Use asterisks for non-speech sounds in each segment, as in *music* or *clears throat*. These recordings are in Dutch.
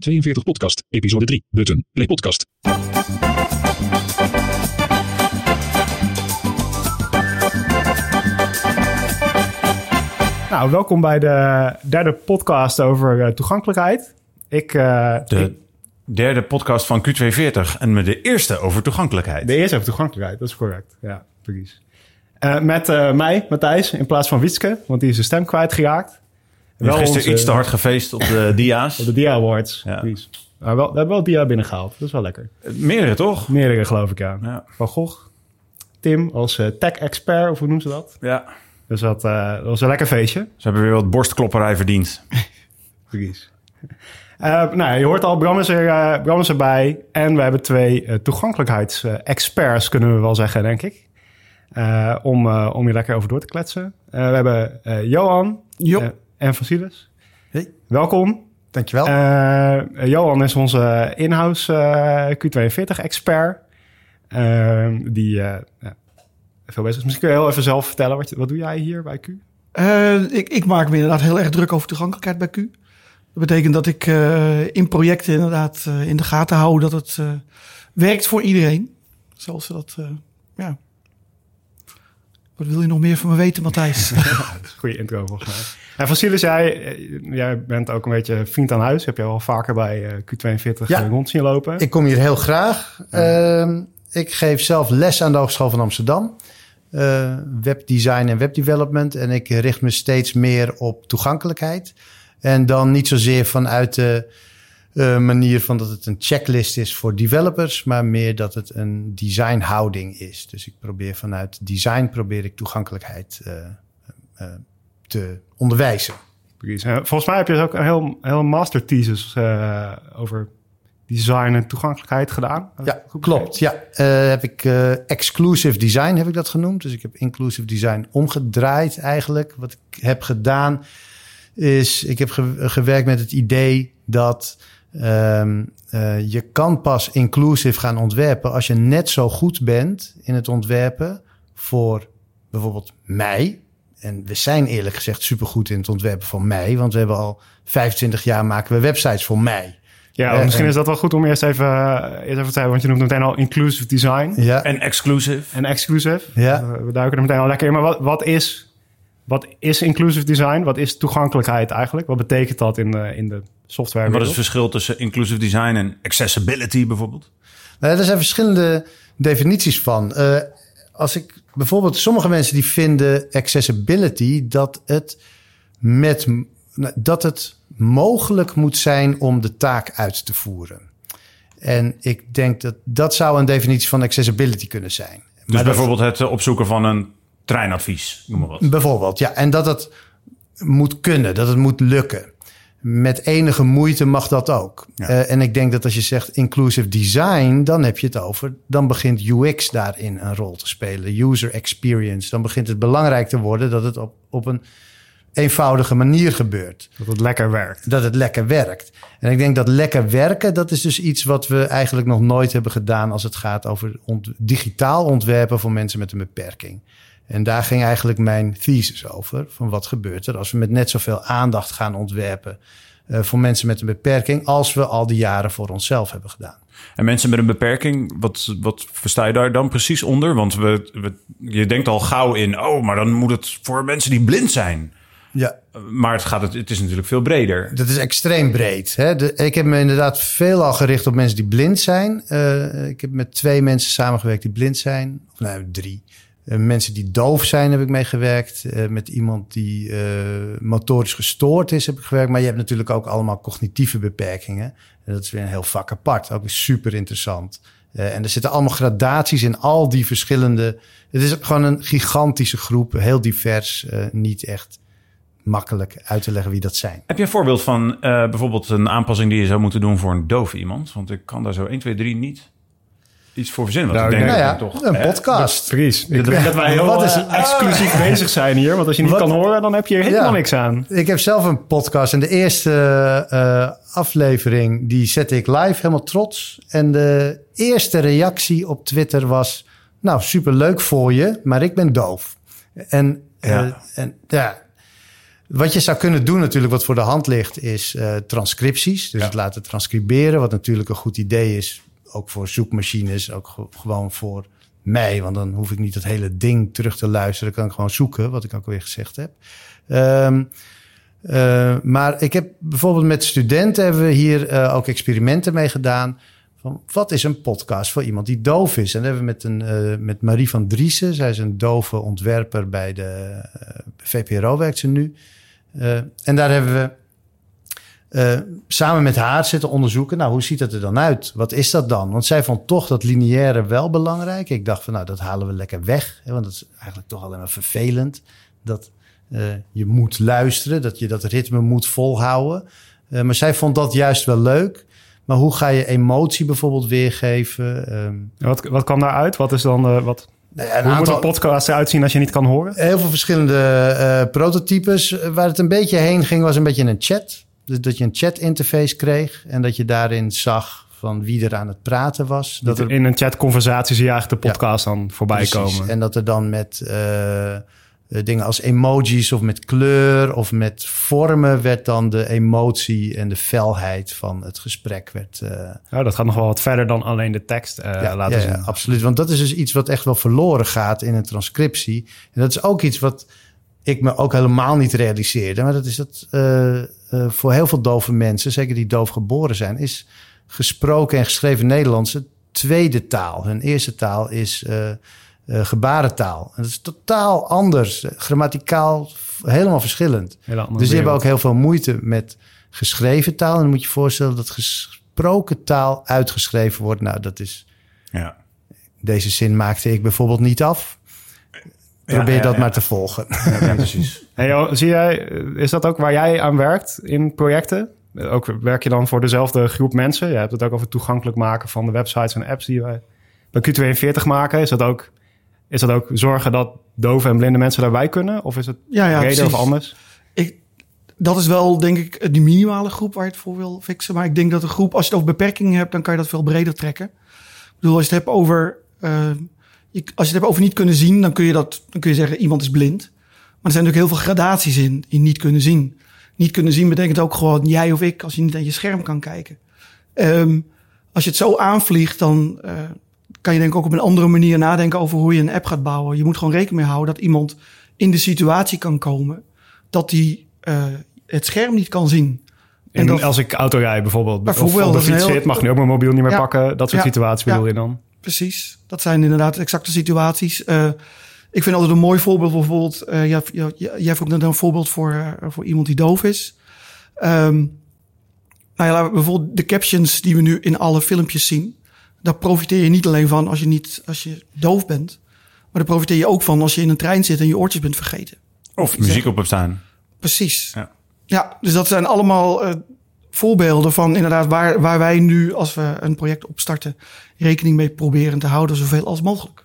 Q42 Podcast, episode 3, button, play podcast. Nou, welkom bij de derde podcast over uh, toegankelijkheid. Ik, uh, De ik- derde podcast van Q240 en met de eerste over toegankelijkheid. de eerste over toegankelijkheid, dat is correct. Ja, precies. Uh, met uh, mij, Matthijs, in plaats van Wietske, want die is zijn stem kwijtgeraakt. We hebben gisteren iets te hard gefeest op de *laughs* dia's. Op de Dia Awards, Ja. precies. Maar wel, we hebben wel Dia binnengehaald, dat is wel lekker. Meerdere toch? Meerdere geloof ik, ja. Ja. Van Gogh, Tim als uh, tech-expert, of hoe noemen ze dat? ja. Dus dat, uh, dat was een lekker feestje. Ze hebben weer wat borstklopperij verdiend. *laughs* Precies. Uh, nou, je hoort al, Bram is, er, uh, Bram is erbij. En we hebben twee uh, toegankelijkheidsexperts, kunnen we wel zeggen, denk ik. Uh, om, om je lekker over door te kletsen. we hebben Johan en Vasilis. Hey. Welkom. Dankjewel. Johan is onze in-house Q42-expert. die veel bezig is. Misschien kun je heel even zelf vertellen, wat, wat doe jij hier bij Q? Uh, ik, ik, maak me inderdaad heel erg druk over toegankelijkheid bij Q. Dat betekent dat ik uh, in projecten inderdaad uh, in de gaten hou dat het werkt voor iedereen. Zoals ze dat, ja. Wat wil je nog meer van me weten, Matthijs? *laughs* goede intro volgens mij. En Vasilis, jij, jij bent ook een beetje vriend aan huis. Heb je al vaker bij Q42 ja. rond zien lopen? Ik kom hier heel graag. Uh, ik geef zelf les aan de Hogeschool van Amsterdam. Uh, webdesign en webdevelopment. En ik richt me steeds meer op toegankelijkheid. En dan niet zozeer vanuit de uh, manier van dat het een checklist is voor developers, maar meer dat het een designhouding is. Dus ik probeer vanuit design probeer ik toegankelijkheid uh, te onderwijzen. Volgens mij heb je ook een heel, heel master thesis over design en toegankelijkheid gedaan. Ja, klopt. Ja, heb ik exclusive design heb ik dat genoemd. Dus ik heb inclusive design omgedraaid eigenlijk. Wat ik heb gedaan is, ik heb ge gewerkt met het idee dat um, uh, je kan pas inclusive gaan ontwerpen als je net zo goed bent in het ontwerpen voor bijvoorbeeld mij. En we zijn eerlijk gezegd supergoed in het ontwerpen van mij, want we hebben al 25 jaar maken we websites voor mij. Ja, uh, misschien en, is dat wel goed om eerst even, uh, eerst even te zeggen, want je noemt meteen al inclusive design. Ja. En exclusive. En exclusive. Ja. Uh, we duiken er meteen al lekker in. Maar wat, wat, is, wat is inclusive design? Wat is toegankelijkheid eigenlijk? Wat betekent dat in de, in de software? En wat is het verschil tussen inclusive design en accessibility bijvoorbeeld? Nou, er zijn verschillende definities van. Uh, als ik bijvoorbeeld sommige mensen die vinden accessibility dat het met dat het mogelijk moet zijn om de taak uit te voeren. En ik denk dat dat zou een definitie van accessibility kunnen zijn. Dus maar bijvoorbeeld dat, het opzoeken van een treinadvies, noem maar wat. Bijvoorbeeld, ja. En dat het moet kunnen, dat het moet lukken. Met enige moeite mag dat ook. Ja. Uh, en ik denk dat als je zegt inclusive design, dan heb je het over. Dan begint UX daarin een rol te spelen. User experience. Dan begint het belangrijk te worden dat het op, op een eenvoudige manier gebeurt. Dat het lekker werkt. Dat het lekker werkt. En ik denk dat lekker werken, dat is dus iets wat we eigenlijk nog nooit hebben gedaan als het gaat over ont digitaal ontwerpen voor mensen met een beperking. En daar ging eigenlijk mijn thesis over. Van wat gebeurt er als we met net zoveel aandacht gaan ontwerpen uh, voor mensen met een beperking als we al die jaren voor onszelf hebben gedaan. En mensen met een beperking, wat, wat versta je daar dan precies onder? Want we, we, je denkt al gauw in, oh, maar dan moet het voor mensen die blind zijn. Ja. Maar het, gaat, het is natuurlijk veel breder. Dat is extreem breed. Hè? De, ik heb me inderdaad veelal gericht op mensen die blind zijn. Uh, ik heb met twee mensen samengewerkt die blind zijn. Of nou, drie. Uh, mensen die doof zijn heb ik meegewerkt. Uh, met iemand die motorisch gestoord is heb ik gewerkt. Maar je hebt natuurlijk ook allemaal cognitieve beperkingen. En dat is weer een heel vak apart. Ook super interessant. en er zitten allemaal gradaties in al die verschillende... Het is gewoon een gigantische groep. Heel divers. niet echt makkelijk uit te leggen wie dat zijn. Heb je een voorbeeld van bijvoorbeeld een aanpassing die je zou moeten doen voor een doof iemand? Want ik kan daar zo 1, 2, 3 niet iets voor verzinnen. Want nou, ik denk nou ja, toch, een podcast. Precies. Ik denk dat wij heel Wat is- uh, exclusief bezig zijn hier. Want als je niet Wat- kan horen, dan heb je er helemaal Ja. niks aan. Ik heb zelf een podcast en de eerste eh, aflevering die zette ik live, helemaal trots. En de eerste reactie op Twitter was, nou super leuk voor je, maar ik ben doof. En Ja. ja, en, ja Wat je zou kunnen doen natuurlijk, wat voor de hand ligt, is eh, transcripties. Dus Ja. het laten transcriberen, wat natuurlijk een goed idee is. Ook voor zoekmachines, ook ge- gewoon voor mij. Want dan hoef ik niet het hele ding terug te luisteren. Dan kan ik gewoon zoeken, wat ik ook alweer gezegd heb. Ehm, eh, maar ik heb bijvoorbeeld met studenten hebben we hier eh, ook experimenten mee gedaan. Van wat is een podcast voor iemand die doof is? En dat hebben we met, een, eh, met Marie van Driessen. Zij is een dove ontwerper bij de VPRO, werkt ze nu. En daar hebben we eh, samen met haar zitten onderzoeken. Nou, hoe ziet dat er dan uit? Wat is dat dan? Want zij vond toch dat lineaire wel belangrijk. Ik dacht van, nou, dat halen we lekker weg. Hè, want dat is eigenlijk toch alleen maar vervelend. Dat eh, je moet luisteren, dat je dat ritme moet volhouden. Eh, maar zij vond dat juist wel leuk. Maar hoe ga je emotie bijvoorbeeld weergeven? Ehm, Wat, wat kwam daaruit? Wat is dan, wat, nou ja, hoe moet een podcast eruit zien als je niet kan horen? Heel veel verschillende eh, prototypes. Waar het een beetje heen ging, was een beetje een chat. Dus dat je een chat interface kreeg. En dat je daarin zag van wie er aan het praten was. Dat er In een chatconversatie zie je eigenlijk de podcast dan voorbij Precies. komen. En dat er dan met eh, eh, dingen als emojis of met kleur of met vormen werd dan de emotie en de felheid van het gesprek werd. eh, Ja, dat gaat nog wel wat verder dan alleen de tekst eh, ja, laten ja, zien. ja, absoluut. Want dat is dus iets wat echt wel verloren gaat in een transcriptie. En dat is ook iets wat ik me ook helemaal niet realiseerde. Maar dat is dat eh, eh, voor heel veel dove mensen, zeker die doof geboren zijn, is gesproken en geschreven Nederlands een tweede taal. Hun eerste taal is eh, eh, gebarentaal. En dat is totaal anders, grammaticaal helemaal verschillend. Dus die hebben ook heel veel moeite met geschreven taal. En dan moet je je voorstellen dat gesproken taal uitgeschreven wordt. Nou, dat is Ja. deze zin maakte ik bijvoorbeeld niet af. Probeer ja, dat ja. maar te volgen. ja, precies. *laughs* Hey, joh, zie jij, eh, is dat ook waar jij aan werkt in projecten? Ook werk je dan voor dezelfde groep mensen? Je hebt het ook over het toegankelijk maken van de websites en apps die wij bij Q42 maken. Is dat ook, is dat ook zorgen dat dove en blinde mensen daarbij kunnen? Of is het Ja, ja, breder of anders? Ik, dat is wel, denk ik, de minimale groep waar je het voor wil fixen. Maar ik denk dat een groep, als je het over beperkingen hebt, dan kan je dat veel breder trekken. Ik bedoel, als je het hebt over, eh, je, als je het hebt over niet kunnen zien, dan kun je dat, dan kun je zeggen iemand is blind. Maar er zijn natuurlijk heel veel gradaties in, in niet kunnen zien. Niet kunnen zien betekent ook gewoon jij of ik, als je niet aan je scherm kan kijken. Ehm, als je het zo aanvliegt, dan eh, kan je denk ik ook op een andere manier nadenken over hoe je een app gaat bouwen. Je moet gewoon rekening mee houden dat iemand in de situatie kan komen dat hij eh, het scherm niet kan zien. En En dat, als ik auto rijd bijvoorbeeld, Bijvoorbeeld, of op de fiets heel- zit, mag nu ook mijn mobiel niet meer Ja. pakken. Dat soort Ja. situaties Ja. bedoel je dan? Precies, dat zijn inderdaad exacte situaties. Eh, ik vind altijd een mooi voorbeeld bijvoorbeeld. eh jij, jij, jij ook net een voorbeeld voor, eh, voor iemand die doof is. Ehm, nou ja, bijvoorbeeld de captions die we nu in alle filmpjes zien. Daar profiteer je niet alleen van als je, niet, als je doof bent. Maar daar profiteer je ook van als je in een trein zit en je oortjes bent vergeten. Of muziek op hebt staan. Precies. Ja. Ja, dus dat zijn allemaal voorbeelden van inderdaad waar, waar wij nu, als we een project opstarten, rekening mee proberen te houden, zoveel als mogelijk.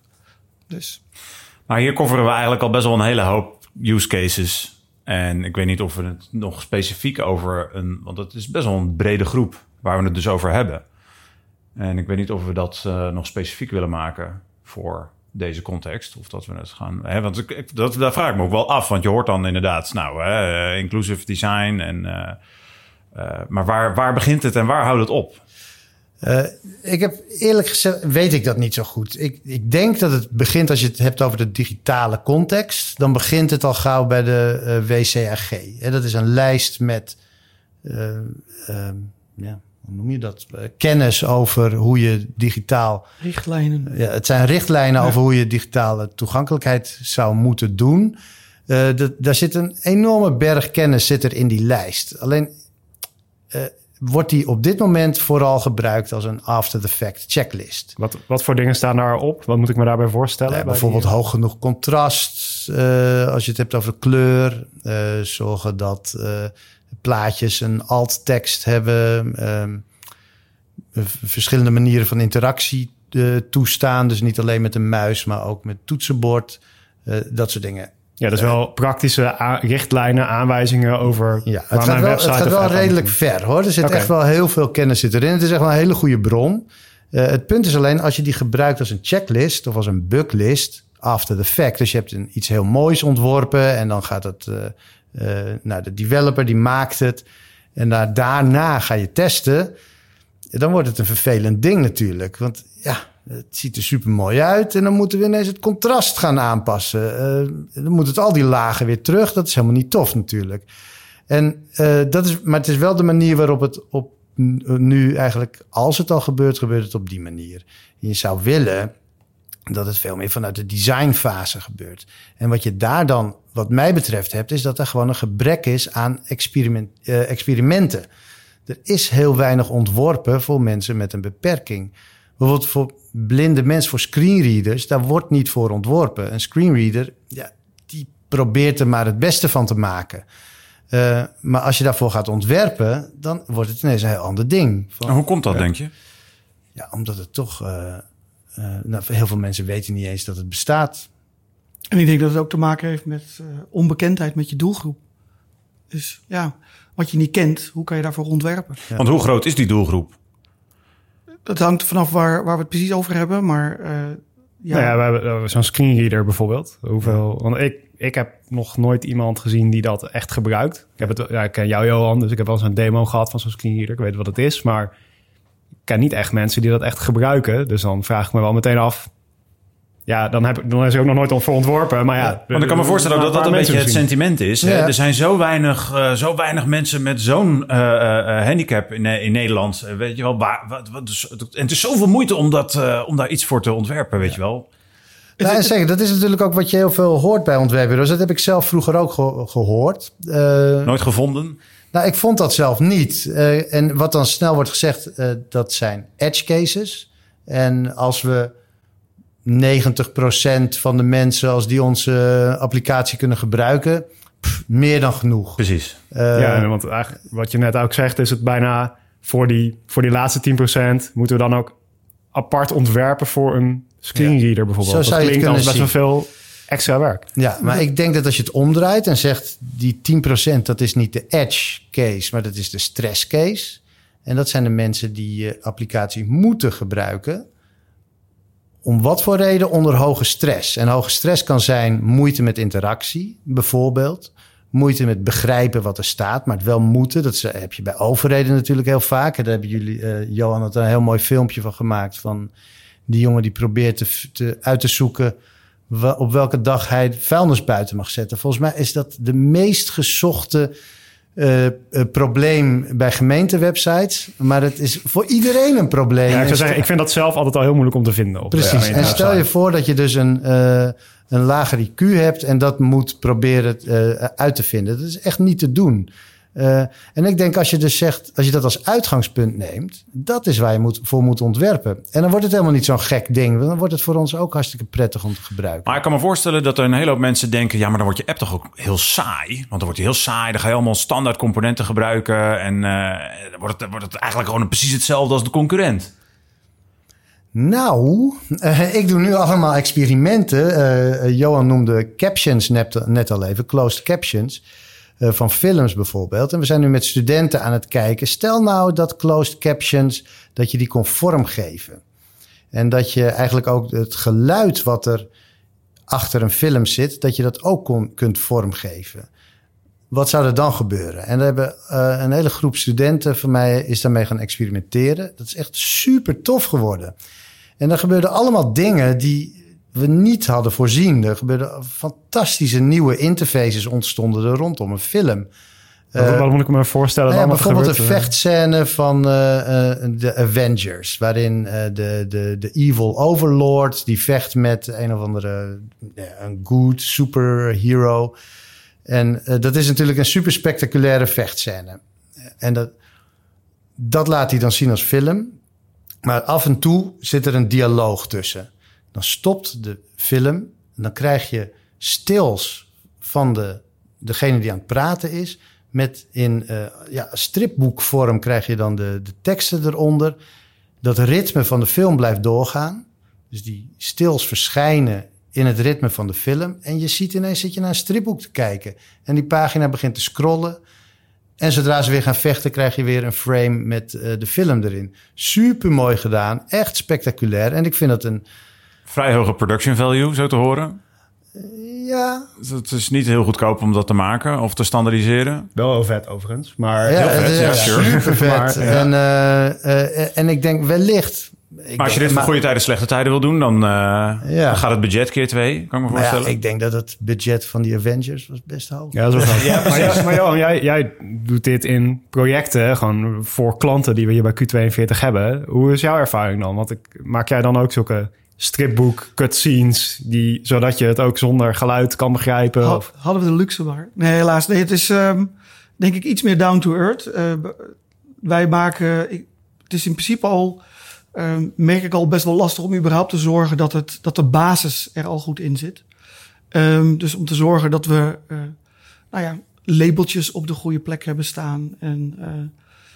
Dus Maar hier coveren we eigenlijk al best wel een hele hoop use cases. En ik weet niet of we het nog specifiek over een... Want het is best wel een brede groep waar we het dus over hebben. En ik weet niet of we dat eh, nog specifiek willen maken voor deze context. Of dat we het gaan... Hè, want dat, daar vraag ik me ook wel af. Want je hoort dan inderdaad, nou, hè, inclusive design. En, eh, maar waar, waar begint het en waar houdt het op? Eh, ik heb eerlijk gezegd, weet ik dat niet zo goed. Ik, ik denk dat het begint als je het hebt over de digitale context. Dan begint het al gauw bij de eh, WCAG. Hè, dat is een lijst met, eh, ehm, ja, hoe noem je dat? Eh, kennis over hoe je digitaal richtlijnen. Ja, het zijn richtlijnen over hoe je digitale toegankelijkheid zou moeten doen. Eh, dat- daar zit een enorme berg kennis zit er in die lijst. Alleen eh, wordt die op dit moment vooral gebruikt als een after-the-fact checklist. Wat, wat voor dingen staan daarop? Wat moet ik me daarbij voorstellen? Ja, bij bijvoorbeeld die- hoog genoeg contrast. eh, als je het hebt over kleur. eh, zorgen dat eh, plaatjes een alt-tekst hebben. ehm, verschillende manieren van interactie eh, toestaan. Dus niet alleen met een muis, maar ook met toetsenbord. eh, dat soort dingen. Ja, dus wel praktische a- richtlijnen, aanwijzingen over Ja, het gaat wel, het gaat wel redelijk ver hoor. Er zit echt wel heel veel kennis zit erin. Het is echt wel een hele goede bron. Eh, het punt is alleen als je die gebruikt als een checklist of als een buglist after the fact. Dus je hebt een, iets heel moois ontworpen en dan gaat het, eh, Eh, nou, de developer die maakt het. En daar, daarna ga je testen. Dan wordt het een vervelend ding natuurlijk. Want ja, het ziet er super mooi uit. En dan moeten we ineens het contrast gaan aanpassen. Eh, dan moet het al die lagen weer terug. Dat is helemaal niet tof natuurlijk. En, eh, dat is, maar het is wel de manier waarop het op nu eigenlijk, als het al gebeurt, gebeurt het op die manier. Je zou willen dat het veel meer vanuit de designfase gebeurt. En wat je daar dan, wat mij betreft, hebt, is dat er gewoon een gebrek is aan experiment, eh, experimenten. Er is heel weinig ontworpen voor mensen met een beperking. Bijvoorbeeld voor blinde mensen, voor screenreaders, daar wordt niet voor ontworpen. Een screenreader, ja, die probeert er maar het beste van te maken. Uh, maar als je daarvoor gaat ontwerpen, dan wordt het ineens een heel ander ding. Van, en hoe komt dat, denk je? Ja, omdat het toch... Uh, uh, nou, heel veel mensen weten niet eens dat het bestaat. En ik denk dat het ook te maken heeft met onbekendheid met je doelgroep. Dus ja, wat je niet kent, hoe kan je daarvoor ontwerpen? Ja. Want hoe groot is die doelgroep? Dat hangt vanaf waar, waar we het precies over hebben, maar... ja, nou ja, we hebben zo'n screenreader bijvoorbeeld. Hoeveel... Want ik, ik heb nog nooit iemand gezien die dat echt gebruikt. Ik, heb het, ja, ik ken jou, Johan, dus ik heb wel eens een demo gehad van zo'n screenreader. Ik weet wat het is, maar ik ken niet echt mensen die dat echt gebruiken. Dus dan vraag ik me wel meteen af. Ja, dan, heb, dan is er ook nog nooit voor ontworpen. Maar ja, want ik kan me voorstellen dat dat een beetje het sentiment is. Ja. Er zijn zo weinig, uh, zo weinig mensen met zo'n uh, uh, handicap in, in Nederland. weet je wel, waar, wat, wat, dus, en het is zoveel moeite om, dat, om daar iets voor te ontwerpen, weet je wel. Nou, en zeg, dat is natuurlijk ook wat je heel veel hoort bij ontwerpbureaus. Dat heb ik zelf vroeger ook gehoord. Uh, Nooit gevonden? Nou, ik vond dat zelf niet. Uh, en wat dan snel wordt gezegd, uh, dat zijn edge cases. En als we 90% van de mensen, als die onze applicatie kunnen gebruiken, pff, meer dan genoeg. Precies. ja, want eigenlijk wat je net ook zegt, is het bijna voor die, voor die laatste 10% moeten we dan ook apart ontwerpen voor een screenreader bijvoorbeeld. Zo zou dat klinkt als best wel veel extra werk. Ja, maar ik denk dat als je het omdraait en zegt die 10% dat is niet de edge case, maar dat is de stress case. En dat zijn de mensen die je applicatie moeten gebruiken. Om wat voor reden? Onder hoge stress. En hoge stress kan zijn moeite met interactie, bijvoorbeeld. Moeite met begrijpen wat er staat, maar het wel moeten. Dat heb je bij overheden natuurlijk heel vaak. Daar hebben jullie, uh, Johan, had een heel mooi filmpje van gemaakt. Van die jongen die probeert te, te, uit te zoeken op welke dag hij vuilnis buiten mag zetten. Volgens mij is dat de meest gezochte uh, probleem bij gemeentewebsites. Maar het is voor iedereen een probleem. Ja, ik, zou zeggen, ik vind dat zelf altijd al heel moeilijk om te vinden. Op Precies. en stel je voor dat je dus een, uh, een lager IQ hebt en dat moet proberen uit te vinden. Dat is echt niet te doen. Uh, en ik denk als je dus zegt, als je dat als uitgangspunt neemt, dat is waar je moet, voor moet ontwerpen. En dan wordt het helemaal niet zo'n gek ding. Dan wordt het voor ons ook hartstikke prettig om te gebruiken. Maar ik kan me voorstellen dat er een hele hoop mensen denken: ja, maar dan wordt je app toch ook heel saai. Want dan wordt hij heel saai. Dan ga je allemaal standaard componenten gebruiken. En uh, dan, wordt het, wordt het eigenlijk gewoon precies hetzelfde als de concurrent. Nou, uh, ik doe nu allemaal experimenten. Johan noemde captions net, net al even, closed captions. Eh, van films bijvoorbeeld. En we zijn nu met studenten aan het kijken. Stel nou dat closed captions, dat je die kon vormgeven. En dat je eigenlijk ook het geluid wat er achter een film zit, dat je dat ook kon, kunt vormgeven. Wat zou er dan gebeuren? En we hebben uh, een hele groep studenten van mij is daarmee gaan experimenteren. Dat is echt super tof geworden. En er gebeurden allemaal dingen die we niet hadden voorzien. Er gebeurden fantastische nieuwe interfaces ontstonden er rondom een film. Wat, uh, wat moet ik me voorstellen? Nou ja, bijvoorbeeld een vechtscène van uh, de Avengers, waarin de, de, de evil overlord die vecht met een of andere een good superhero. En dat is natuurlijk een super spectaculaire vechtscène. En dat, dat laat hij dan zien als film. Maar af en toe zit er een dialoog tussen. Dan stopt de film dan krijg je stils van de, degene die aan het praten is. Met in uh, ja, stripboekvorm krijg je dan de, de teksten eronder. Dat ritme van de film blijft doorgaan. Dus die stils verschijnen in het ritme van de film. En je ziet ineens zit je naar een stripboek te kijken. En die pagina begint te scrollen. En zodra ze weer gaan vechten, krijg je weer een frame met uh, de film erin. Super mooi gedaan. Echt spectaculair. En ik vind dat een Vrij hoge production value, zo te horen. Ja, Het is niet heel goedkoop om dat te maken of te standaardiseren. Wel heel vet overigens. Maar ja, vet, ja, is sure. super vet. *laughs* Maar, ja. en, eh, eh, en ik denk wellicht... Ik Maar als je dit voor goede tijden, slechte tijden wil doen, dan, eh, Ja. dan gaat het budget keer twee, kan ik me ja, voorstellen. ik denk dat het budget van die Avengers was best hoog. Ja, zo gaat het. maar, ja, maar Johan, jij, jij doet dit in projecten, gewoon voor klanten die we hier bij Q42 hebben. Hoe is jouw ervaring dan? Want ik, maak jij dan ook zulke stripboek cutscenes, die, zodat je het ook zonder geluid kan begrijpen? Had- Of, hadden we de luxe maar. Nee, helaas. Nee, het is ehm, denk ik iets meer down to earth. Eh, wij maken... Ik, het is in principe al... ehm, merk ik al best wel lastig om überhaupt te zorgen dat, het, dat de basis er al goed in zit. Ehm, dus om te zorgen dat we eh, nou ja, labeltjes op de goede plek hebben staan. En, eh,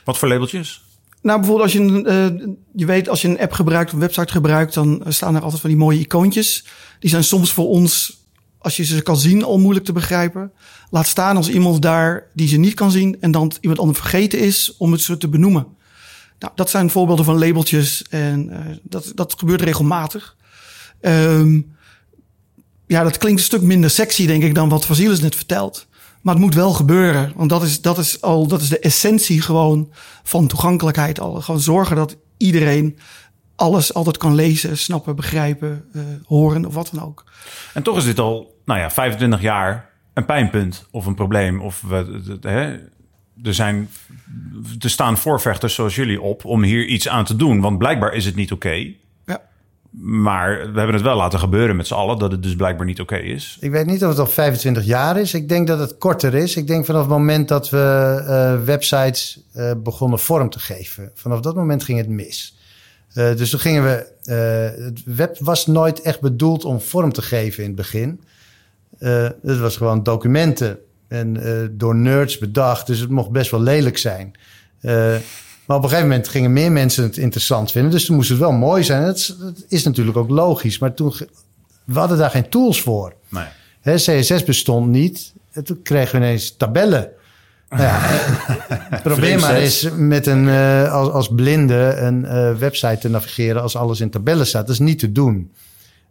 Wat voor labeltjes? Nou, bijvoorbeeld als je een, eh, je weet, als je een app gebruikt, een website gebruikt, dan eh, staan er altijd van die mooie icoontjes. Die zijn soms voor ons, als je ze kan zien, al moeilijk te begrijpen. Laat staan als iemand daar die ze niet kan zien en dan iemand anders vergeten is om het zo te benoemen. Nou, dat zijn voorbeelden van labeltjes en eh, dat, dat gebeurt regelmatig. Ehm, ja, dat klinkt een stuk minder sexy, denk ik, dan wat Vasilis net vertelt. Maar het moet wel gebeuren. Want dat is, dat is al, dat is de essentie gewoon van toegankelijkheid al. Gewoon zorgen dat iedereen alles altijd kan lezen, snappen, begrijpen, eh, horen of wat dan ook. En toch is dit al, nou ja, 25 jaar een pijnpunt of een probleem. Of we, hè, er zijn, er staan voorvechters zoals jullie op om hier iets aan te doen. Want blijkbaar is het niet oké. Maar we hebben het wel laten gebeuren met z'n allen, dat het dus blijkbaar niet oké is. Ik weet niet of het al 25 jaar is. Ik denk dat het korter is. Ik denk vanaf het moment dat we eh, websites eh, begonnen vorm te geven. Vanaf dat moment ging het mis. Eh, dus toen gingen we. het web was nooit echt bedoeld om vorm te geven in het begin. Het was gewoon documenten en door nerds bedacht. Dus het mocht best wel lelijk zijn. Maar op een gegeven moment gingen meer mensen het interessant vinden. Dus toen moest het wel mooi zijn. Dat is, dat is natuurlijk ook logisch. Maar toen we hadden daar geen tools voor. Nee. Hè, CSS bestond niet. En toen kregen we ineens tabellen. Nou ja, *laughs* probeer maar eens met een, eh, als, als blinde een eh, website te navigeren als alles in tabellen staat. Dat is niet te doen.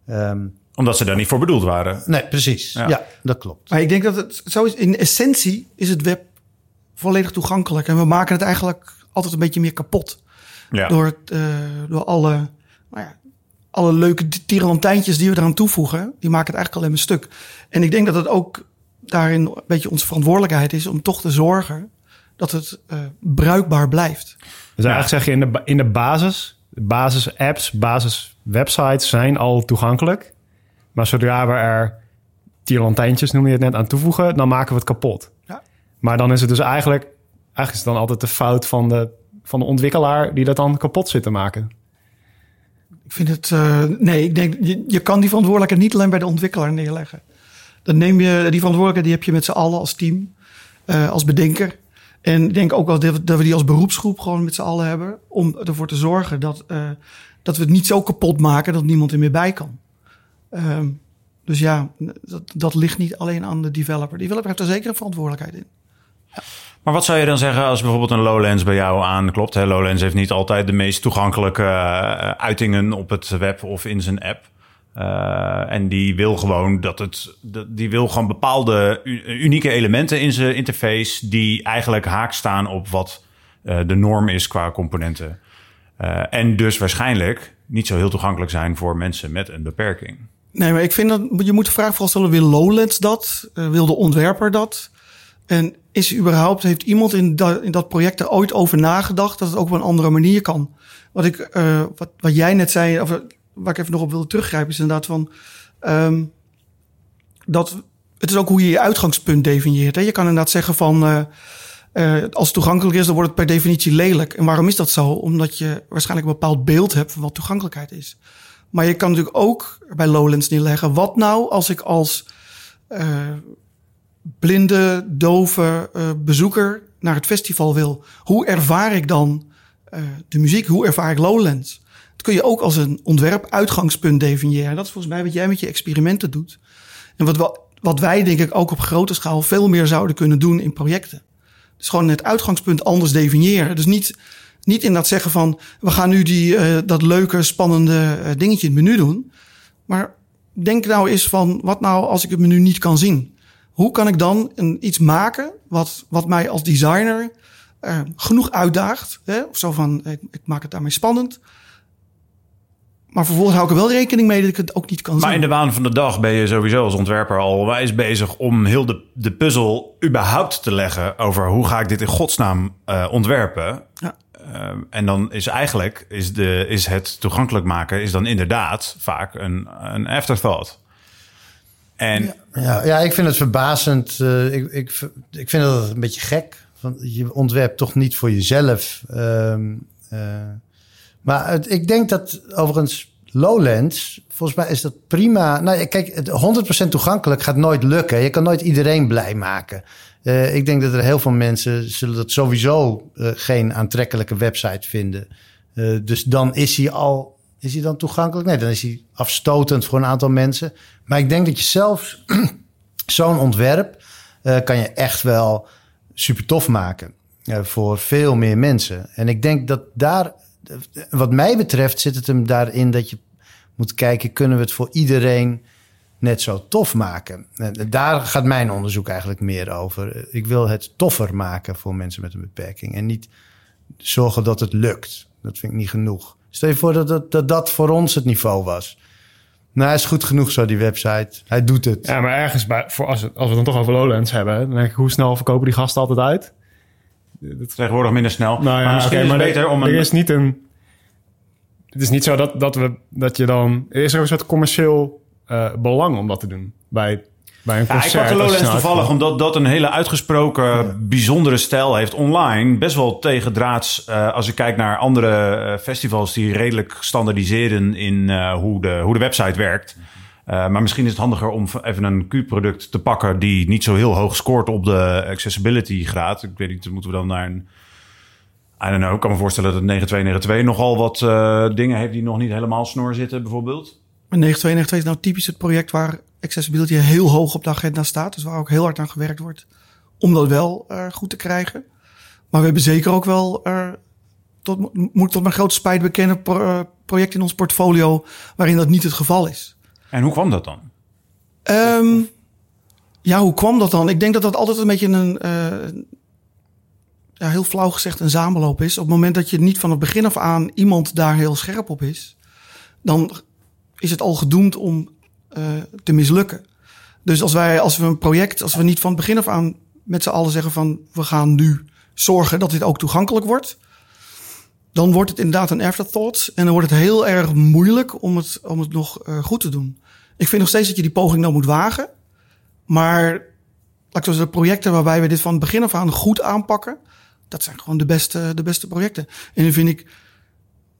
Ehm, Omdat ze daar niet voor bedoeld waren. nee, precies. Ja. Ja. dat klopt. Maar ik denk dat het zo is. In essentie is het web volledig toegankelijk. En we maken het eigenlijk altijd een beetje meer kapot. Ja. Door, het, eh, door alle, nou ja, alle leuke tierenlantijntjes die we eraan toevoegen. Die maken het eigenlijk alleen maar stuk. En ik denk dat het ook daarin een beetje onze verantwoordelijkheid is om toch te zorgen dat het eh, bruikbaar blijft. dus eigenlijk zeg je in de, in de basis, de basis apps, basis websites zijn al toegankelijk. Maar zodra we er tierlantijntjes, noem je het net, aan toevoegen, dan maken we het kapot. Ja. Maar dan is het dus eigenlijk, eigenlijk is het dan altijd de fout van de, van de ontwikkelaar die dat dan kapot zit te maken. Ik vind het. eh, nee, ik denk je, je kan die verantwoordelijkheid niet alleen bij de ontwikkelaar neerleggen. Dan neem je die verantwoordelijkheid, die heb je met z'n allen als team, eh, als bedenker. En ik denk ook wel dat we, dat we die als beroepsgroep gewoon met z'n allen hebben. Om ervoor te zorgen dat, eh, dat we het niet zo kapot maken dat niemand er meer bij kan. Ehm, dus ja, dat, dat ligt niet alleen aan de developer. De developer heeft er zeker een verantwoordelijkheid in. Maar wat zou je dan zeggen als bijvoorbeeld een Lowlands bij jou aanklopt? Hè, Lowlands heeft niet altijd de meest toegankelijke eh, uitingen op het web of in zijn app. Eh, en die wil gewoon dat het, die wil gewoon bepaalde unieke elementen in zijn interface die eigenlijk haak staan op wat eh, de norm is qua componenten. En dus waarschijnlijk niet zo heel toegankelijk zijn voor mensen met een beperking. Nee, maar ik vind dat je moet de vraag vooral stellen: wil Lowlands dat? Wil de ontwerper dat? En is er überhaupt, heeft iemand in, dat in dat project er ooit over nagedacht dat het ook op een andere manier kan? Wat, ik, eh, wat, wat jij net zei, of, waar ik even nog op wilde teruggrijpen, is inderdaad van ehm, dat het is ook hoe je je uitgangspunt definieert. Hè? Je kan inderdaad zeggen van eh, eh, als het toegankelijk is, dan wordt het per definitie lelijk. En waarom is dat zo? Omdat je waarschijnlijk een bepaald beeld hebt van wat toegankelijkheid is. Maar je kan natuurlijk ook bij Lowlands neerleggen. Wat nou als ik als eh, blinde, dove eh, bezoeker naar het festival wil? Hoe ervaar ik dan eh, de muziek? Hoe ervaar ik Lowlands? Dat kun je ook als een ontwerp uitgangspunt definiëren. Dat is volgens mij wat jij met je experimenten doet. En wat, wat wij denk ik ook op grote schaal veel meer zouden kunnen doen in projecten. Dus gewoon het uitgangspunt anders definiëren. Dus niet, niet inderdaad zeggen van... we gaan nu die, eh, dat leuke, spannende dingetje in het menu doen. Maar denk nou eens van, wat nou als ik het menu niet kan zien? Hoe kan ik dan een, iets maken wat, wat mij als designer eh, genoeg uitdaagt? Hè? Of zo van, ik, ik maak het daarmee spannend. Maar vervolgens hou ik er wel rekening mee dat ik het ook niet kan Maar in zien. de waan van de dag ben je sowieso als ontwerper al wijs bezig om heel de, de puzzel überhaupt te leggen over hoe ga ik dit in godsnaam eh, ontwerpen. Ja. Eh, en dan is eigenlijk is, de, is het toegankelijk maken is dan inderdaad vaak een, een afterthought. En Ja, ja, ik vind het verbazend. eh, ik, ik, ik vind dat een beetje gek. Want je ontwerpt toch niet voor jezelf. Ehm, eh, maar ik denk dat overigens Lowlands, volgens mij is dat prima. Nou, kijk, het 100% toegankelijk gaat nooit lukken. Je kan nooit iedereen blij maken. Eh, ik denk dat er heel veel mensen zullen dat sowieso geen aantrekkelijke website vinden. Dus dan is hij al. Is hij dan toegankelijk? Nee, dan is hij afstotend voor een aantal mensen. Maar ik denk dat je zelf *clears throat* zo'n ontwerp eh, kan je echt wel super tof maken eh, voor veel meer mensen. En ik denk dat daar, wat mij betreft, zit het hem daarin dat je moet kijken, kunnen we het voor iedereen net zo tof maken? En daar gaat mijn onderzoek eigenlijk meer over. Ik wil het toffer maken voor mensen met een beperking en niet zorgen dat het lukt. Dat vind ik niet genoeg. Stel je voor dat dat, dat, dat voor ons het niveau was. Nou, hij is goed genoeg zo, die website. Hij doet het. Ja, maar ergens bij, voor als, we, als we het dan toch over Lowlands hebben, dan denk ik, hoe snel verkopen die gasten altijd uit? tegenwoordig minder snel. Nou maar ja, misschien oké, is het maar beter er, om er is niet een. Het is niet zo dat, dat, we, dat je dan. Er is er een soort commercieel eh, belang om dat te doen. Bij, bij een Ja, ik concert. pak de Lowlands toevallig omdat dat een hele uitgesproken bijzondere stijl heeft online. Best wel tegendraads eh als ik kijk naar andere eh, festivals die redelijk standaardiseren in eh, hoe, de, hoe de website werkt. Maar misschien is het handiger om even een Q-product te pakken die niet zo heel hoog scoort op de accessibility graad. Ik weet niet, moeten we dan naar een... I don't know, ik kan me voorstellen dat 9292 nogal wat dingen heeft die nog niet helemaal snor zitten bijvoorbeeld. Maar 9292 is nou typisch het project waar accessibility heel hoog op de agenda staat. Dus waar ook heel hard aan gewerkt wordt om dat wel eh, goed te krijgen. Maar we hebben zeker ook wel, eh, tot, moet tot mijn grote spijt bekennen, pro, eh, projecten in ons portfolio waarin dat niet het geval is. En hoe kwam dat dan? Ehm, ja, hoe kwam dat dan? Ik denk dat dat altijd een beetje een, ja, heel flauw gezegd, een samenloop is. Op het moment dat je niet van het begin af aan iemand daar heel scherp op is, dan is het al gedoemd om eh, te mislukken. Dus als wij, als we een project, als we niet van het begin af aan met z'n allen zeggen van we gaan nu zorgen dat dit ook toegankelijk wordt, dan wordt het inderdaad een afterthought en dan wordt het heel erg moeilijk om het, om het nog eh, goed te doen. Ik vind nog steeds dat je die poging nou moet wagen. Maar laat ik de projecten waarbij we dit van het begin af aan goed aanpakken, dat zijn gewoon de beste, de beste projecten. En dan vind ik,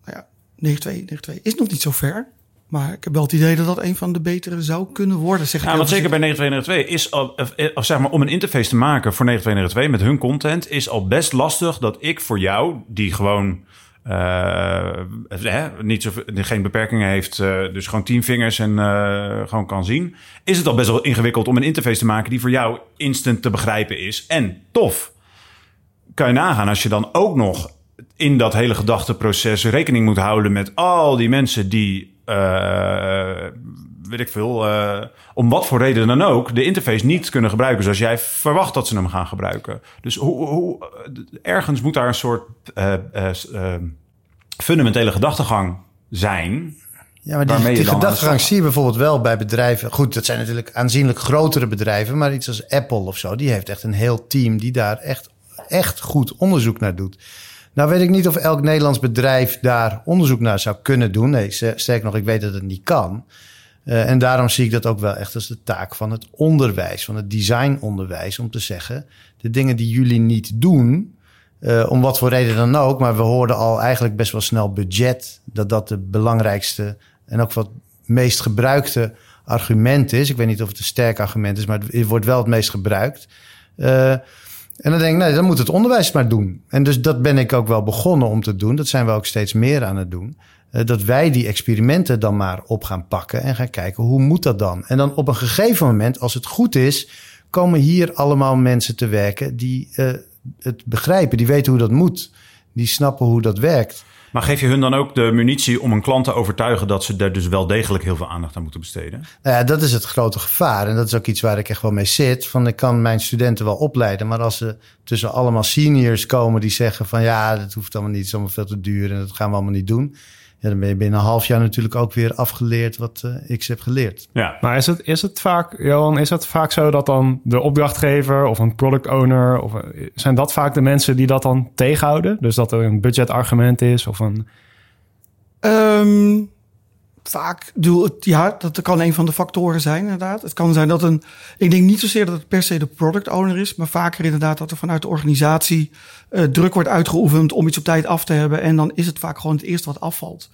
nou ja, 9292 is nog niet zo ver. Maar ik heb wel het idee dat dat een van de betere zou kunnen worden. Zeg ik Ja, want zeker bij voorzichtig. 9292 is al, of, of zeg maar om een interface te maken voor 9292 met hun content is al best lastig dat ik voor jou die gewoon eh, hè, niet zo, geen beperkingen heeft, eh, dus gewoon tien vingers en eh, gewoon kan zien, is het al best wel ingewikkeld om een interface te maken die voor jou instant te begrijpen is en tof. Kan je nagaan als je dan ook nog in dat hele gedachteproces rekening moet houden met al die mensen die, eh, weet ik veel, eh, om wat voor reden dan ook, de interface niet kunnen gebruiken zoals jij verwacht dat ze hem gaan gebruiken. Dus hoe, hoe, ergens moet daar een soort eh, eh, eh, fundamentele gedachtegang zijn. Ja, maar die, die gedachtegang zie je bijvoorbeeld wel bij bedrijven. Goed, dat zijn natuurlijk aanzienlijk grotere bedrijven, maar iets als Apple of zo, die heeft echt een heel team die daar echt, echt goed onderzoek naar doet. Nou weet ik niet of elk Nederlands bedrijf daar onderzoek naar zou kunnen doen. Nee, sterker nog, ik weet dat het niet kan. Uh, en daarom zie ik dat ook wel echt als de taak van het onderwijs, van het designonderwijs, om te zeggen: de dingen die jullie niet doen, uh, om wat voor reden dan ook, maar we hoorden al eigenlijk best wel snel budget, dat dat de belangrijkste en ook wat meest gebruikte argument is. Ik weet niet of het een sterk argument is, maar het wordt wel het meest gebruikt. Uh, en dan denk ik, nee, dan moet het onderwijs maar doen. En dus dat ben ik ook wel begonnen om te doen. Dat zijn we ook steeds meer aan het doen. Uh, dat wij die experimenten dan maar op gaan pakken en gaan kijken hoe moet dat dan. En dan op een gegeven moment, als het goed is, komen hier allemaal mensen te werken die uh, het begrijpen, die weten hoe dat moet, die snappen hoe dat werkt. Maar geef je hun dan ook de munitie om een klant te overtuigen dat ze daar dus wel degelijk heel veel aandacht aan moeten besteden? Nou ja, dat is het grote gevaar. En dat is ook iets waar ik echt wel mee zit. Van ik kan mijn studenten wel opleiden. Maar als ze tussen allemaal seniors komen die zeggen van ja, dat hoeft allemaal niet, het is allemaal veel te duur en dat gaan we allemaal niet doen. Ja, dan ben je binnen een half jaar natuurlijk ook weer afgeleerd wat uh, ik heb geleerd. Ja, Maar is het, is het vaak, Johan, is het vaak zo dat dan de opdrachtgever of een product owner, of, eh, zijn dat vaak de mensen die dat dan tegenhouden? Dus dat er een budgetargument is of een... Ehm, vaak doe het, ja, dat kan een van de factoren zijn, inderdaad. Het kan zijn dat een, ik denk niet zozeer dat het per se de product owner is, maar vaker inderdaad dat er vanuit de organisatie uh, druk wordt uitgeoefend om iets op tijd af te hebben. En dan is het vaak gewoon het eerste wat afvalt.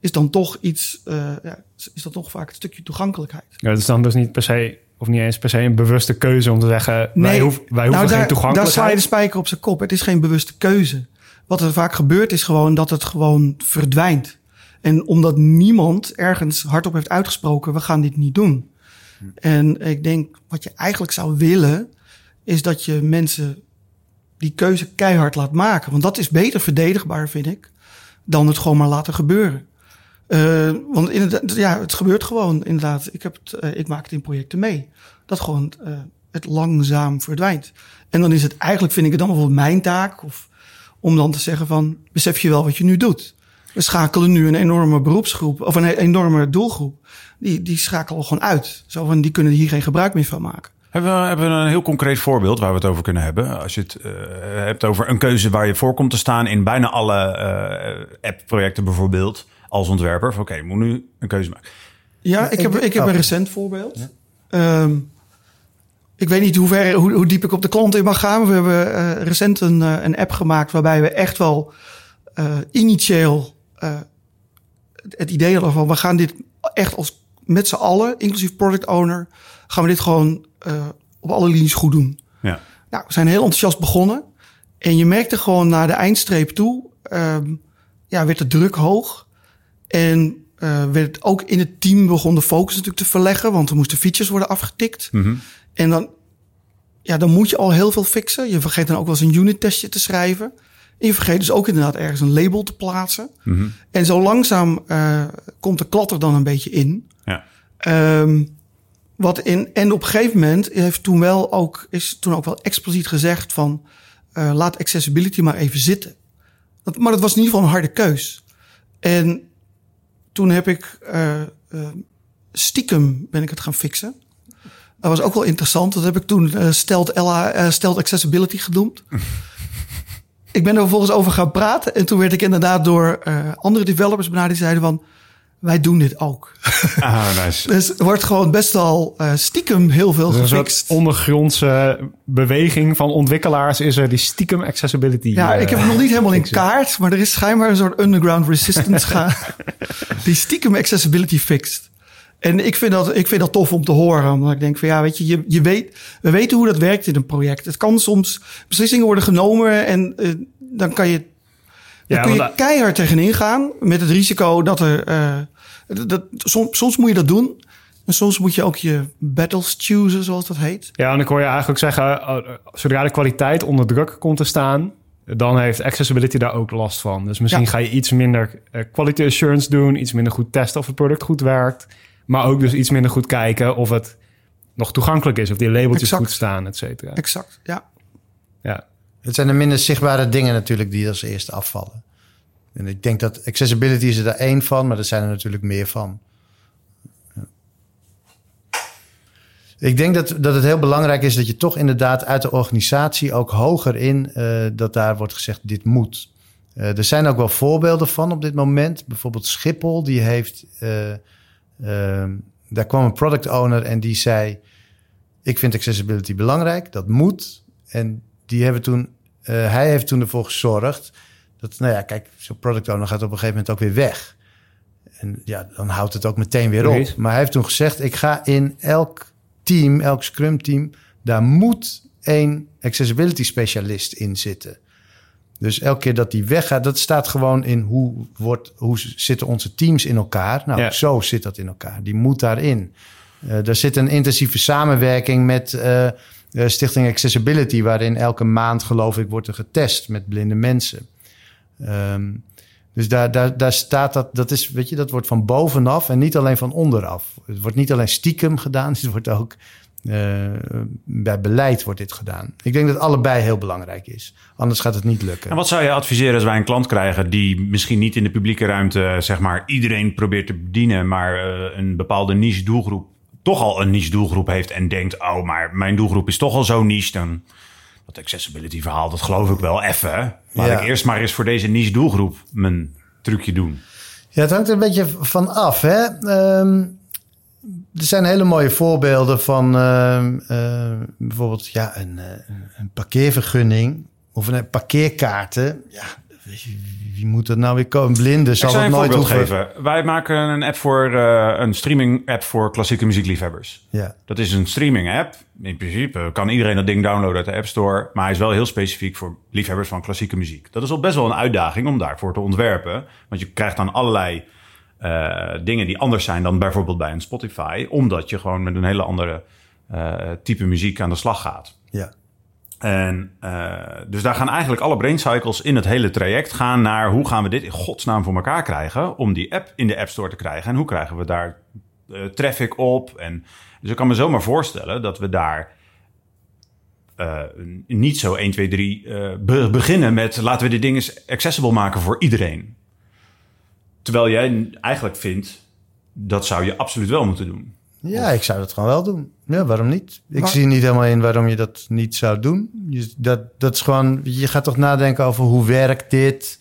Is dan toch iets, uh, ja, is dat toch vaak een stukje toegankelijkheid. Ja, het is dan dus niet per se, of niet eens per se een bewuste keuze om te zeggen, nee, wij, hoef, wij hoeven nou, geen daar, toegankelijkheid. Daar sla je de spijker op zijn kop. Het is geen bewuste keuze. Wat er vaak gebeurt is gewoon dat het gewoon verdwijnt. En omdat niemand ergens hardop heeft uitgesproken, we gaan dit niet doen. En ik denk, wat je eigenlijk zou willen, is dat je mensen die keuze keihard laat maken. Want dat is beter verdedigbaar, vind ik, dan het gewoon maar laten gebeuren. Uh, want inderdaad, ja, het gebeurt gewoon, inderdaad. Ik, heb het, uh, ik maak het in projecten mee. Dat gewoon uh, het langzaam verdwijnt. En dan is het eigenlijk, vind ik het dan bijvoorbeeld mijn taak, of om dan te zeggen van, besef je wel wat je nu doet? We schakelen nu een enorme beroepsgroep, of een enorme doelgroep. Die, die schakelen gewoon uit. Zo van, die kunnen hier geen gebruik meer van maken. Hebben we, hebben we een heel concreet voorbeeld waar we het over kunnen hebben? Als je het uh, hebt over een keuze waar je voor komt te staan in bijna alle uh, app-projecten bijvoorbeeld, als ontwerper. Oké, okay, moet nu een keuze maken. Ja, ik heb, ik heb een recent voorbeeld. Ja. Um, ik weet niet hoe, ver, hoe, hoe, diep ik op de klant in mag gaan. We hebben uh, recent een, een app gemaakt waarbij we echt wel initieel uh, het idee hadden van we gaan dit echt als met z'n allen, inclusief product owner, gaan we dit gewoon uh, op alle linies goed doen. Ja. Nou, we zijn heel enthousiast begonnen. En je merkte gewoon naar de eindstreep toe, um, ja, werd de druk hoog. En uh, werd ook in het team begon de focus natuurlijk te verleggen, want er moesten features worden afgetikt. Mm -hmm. En dan, ja, dan moet je al heel veel fixen. Je vergeet dan ook wel eens een unit testje te schrijven. En je vergeet dus ook inderdaad ergens een label te plaatsen. Mm -hmm. En zo langzaam uh, komt de klatter dan een beetje in. Ja. Um, wat in, en op een gegeven moment heeft toen wel ook, is toen ook wel expliciet gezegd van uh, laat accessibility maar even zitten. Dat, maar dat was in ieder geval een harde keus. En toen heb ik uh, uh, stiekem ben ik het gaan fixen. Dat was ook wel interessant. Dat heb ik toen stelt, LA, stelt accessibility genoemd. *laughs* ik ben er vervolgens over gaan praten. En toen werd ik inderdaad door uh, andere developers benaderd. Die zeiden van, wij doen dit ook. *laughs* Ah, nice. dus er wordt gewoon best wel uh, stiekem heel veel Dus gefixt. Een ondergrondse beweging van ontwikkelaars is er die stiekem accessibility. Ja, uh, ik heb het nog niet helemaal in kaart. Maar er is schijnbaar een soort underground resistance *laughs* gaan. die stiekem accessibility fixt. En ik vind, dat, ik vind dat tof om te horen. Omdat ik denk van ja, weet je, je, je weet, we weten hoe dat werkt in een project. Het kan soms beslissingen worden genomen en uh, dan kan je, dan Ja, kun je want- keihard tegenin gaan. Met het risico dat er, uh, dat, soms, soms moet je dat doen. En soms moet je ook je battles choose, zoals dat heet. Ja, en ik hoor je eigenlijk zeggen, zodra de kwaliteit onder druk komt te staan, dan heeft accessibility daar ook last van. Dus misschien Ja. ga je iets minder quality assurance doen, iets minder goed testen of het product goed werkt, maar ook dus iets minder goed kijken of het nog toegankelijk is, of die labeltjes Exact. goed staan, et cetera. Exact, ja. Ja. Het zijn de minder zichtbare dingen natuurlijk die als eerste afvallen. En ik denk dat accessibility is er daar één van, maar er zijn er natuurlijk meer van. Ja. Ik denk dat, dat het heel belangrijk is dat je toch inderdaad uit de organisatie ook hoger in uh, dat daar wordt gezegd dit moet. Uh, er zijn ook wel voorbeelden van op dit moment. Bijvoorbeeld Schiphol, die heeft. Uh, daar kwam een product owner en die zei: Ik vind accessibility belangrijk, dat moet. En die hebben toen, uh, hij heeft toen ervoor gezorgd dat, nou ja, kijk, zo'n product owner gaat op een gegeven moment ook weer weg. En ja, dan houdt het ook meteen weer op. Maar hij heeft toen gezegd: Ik ga in elk team, elk Scrum team, daar moet een accessibility specialist in zitten. Dus elke keer dat die weggaat, dat staat gewoon in hoe, wordt, hoe zitten onze teams in elkaar. Nou, Ja. zo zit dat in elkaar. Die moet daarin. Uh, er zit een intensieve samenwerking met uh, uh, Stichting Accessibility, waarin elke maand, geloof ik, wordt er getest met blinde mensen. Um, Dus daar, daar, daar staat dat, dat is, weet je, dat wordt van bovenaf en niet alleen van onderaf. Het wordt niet alleen stiekem gedaan, *laughs* het wordt ook eh, bij beleid wordt dit gedaan. Ik denk dat allebei heel belangrijk is. Anders gaat het niet lukken. En wat zou je adviseren als wij een klant krijgen die misschien niet in de publieke ruimte, zeg maar, iedereen probeert te bedienen, maar eh, een bepaalde niche doelgroep toch al een niche doelgroep heeft en denkt, oh, maar mijn doelgroep is toch al zo niche, dan dat accessibility verhaal, dat geloof ik wel even. Laat Ja. ik eerst maar eens voor deze niche doelgroep mijn trucje doen. Ja, het hangt er een beetje van af. Hè? Ehm, er zijn hele mooie voorbeelden van ehm, eh, bijvoorbeeld ja, een, eh, een parkeervergunning of een parkeerkaarten. Ja, wie moet dat nou weer komen? Blinden zal een nooit hoeven. geven. Wij maken een app voor eh, een streaming app voor klassieke muziekliefhebbers. Ja. Dat is een streaming app. In principe kan iedereen dat ding downloaden uit de App Store. Maar hij is wel heel specifiek voor liefhebbers van klassieke muziek. Dat is al best wel een uitdaging om daarvoor te ontwerpen. Want je krijgt dan allerlei eh, dingen die anders zijn dan bijvoorbeeld bij een Spotify. Omdat je gewoon met een hele andere eh, type muziek aan de slag gaat. Ja. En eh, dus daar gaan eigenlijk alle brain cycles in het hele traject gaan naar hoe gaan we dit in godsnaam voor elkaar krijgen om die app in de App Store te krijgen en hoe krijgen we daar traffic op. En dus ik kan me zomaar voorstellen dat we daar eh, niet zo 1, 2, 3 eh, be- beginnen met laten we dit ding eens accessible maken voor iedereen. Terwijl jij eigenlijk vindt dat zou je absoluut wel moeten doen. ja, ik zou dat gewoon wel doen. Ja, waarom niet? Ik Maar- zie niet helemaal in waarom je dat niet zou doen. Je, dat, dat is gewoon, je gaat toch nadenken over hoe werkt dit?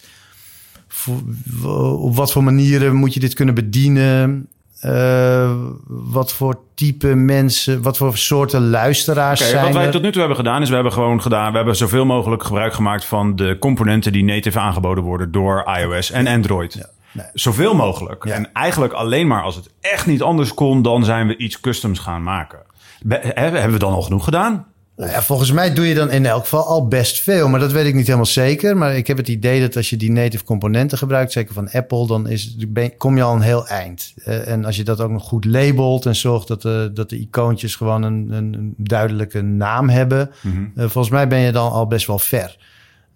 Op wat voor manieren moet je dit kunnen bedienen? Eh, wat voor type mensen, wat voor soorten luisteraars Oké, zijn wat wij er? tot nu toe hebben gedaan, is we hebben gewoon gedaan, we hebben zoveel mogelijk gebruik gemaakt van de componenten die native aangeboden worden door iOS en Android. Nee. Zoveel mogelijk. Ja. En eigenlijk alleen maar als het echt niet anders kon, dan zijn we iets customs gaan maken. Be- he- hebben we dan al genoeg gedaan? Nou ja, volgens mij doe je dan in elk geval al best veel. Maar dat weet ik niet helemaal zeker. Maar ik heb het idee dat als je die native componenten gebruikt, zeker van Apple, dan is, ben- kom je al een heel eind. Eh, en als je dat ook nog goed labelt en zorgt dat de, dat de icoontjes gewoon een, een, een duidelijke naam hebben. Mhm. eh, volgens mij ben je dan al best wel ver.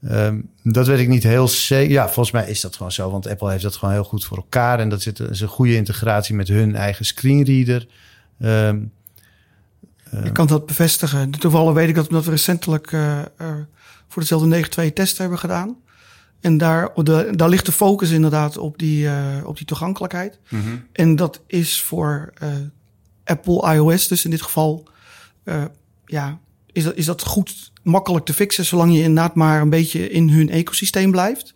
Ehm, dat weet ik niet heel zeker. Ja, volgens mij is dat gewoon zo. Want Apple heeft dat gewoon heel goed voor elkaar. En dat zit, is een goede integratie met hun eigen screenreader. Ehm, Ik kan dat bevestigen. Toevallig weet ik dat omdat we recentelijk eh, eh, voor dezelfde 9.2 test hebben gedaan. En daar, de, daar ligt de focus inderdaad op die, eh, op die toegankelijkheid. En dat is voor eh, Apple iOS, dus in dit geval, eh, ja, is dat, is dat goed makkelijk te fixen, zolang je inderdaad maar een beetje in hun ecosysteem blijft.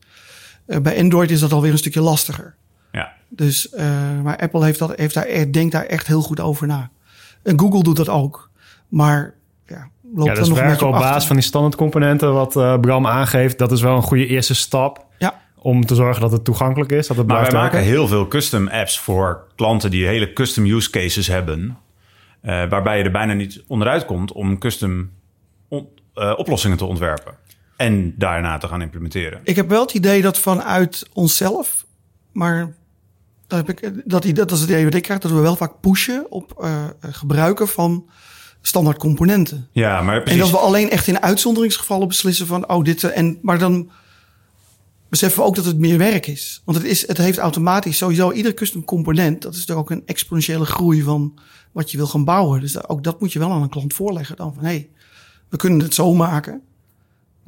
Eh, bij Android is dat alweer een stukje lastiger. Ja. Dus, eh, maar Apple heeft dat, heeft daar, echt- denkt daar echt heel goed over na. En Google doet dat ook. Maar ja, loopt Ja, er dus nog werken op op basis achter. van die standaardcomponenten wat eh, Bram aangeeft. Dat is wel een goede eerste stap Ja, om te zorgen dat het toegankelijk is. Dat het Maar wij maken heel veel custom apps voor klanten die hele custom use cases hebben. Eh, waarbij je er bijna niet onderuit komt om custom on- eh, oplossingen te ontwerpen. En daarna te gaan implementeren. ik heb wel het idee dat vanuit onszelf, maar dat, heb ik, dat, idee- dat is het idee wat ik krijg, dat we wel vaak pushen op eh, gebruiken van standaard componenten. Ja, maar En precies. dat we alleen echt in uitzonderingsgevallen beslissen van, oh, dit. eh, En, maar dan beseffen we ook dat het meer werk is. Want het, is, het heeft automatisch sowieso ieder custom component. Dat is toch ook een exponentiële groei van wat je wil gaan bouwen. Dus ook dat moet je wel aan een klant voorleggen. Dan van, hé, hey, we kunnen het zo maken.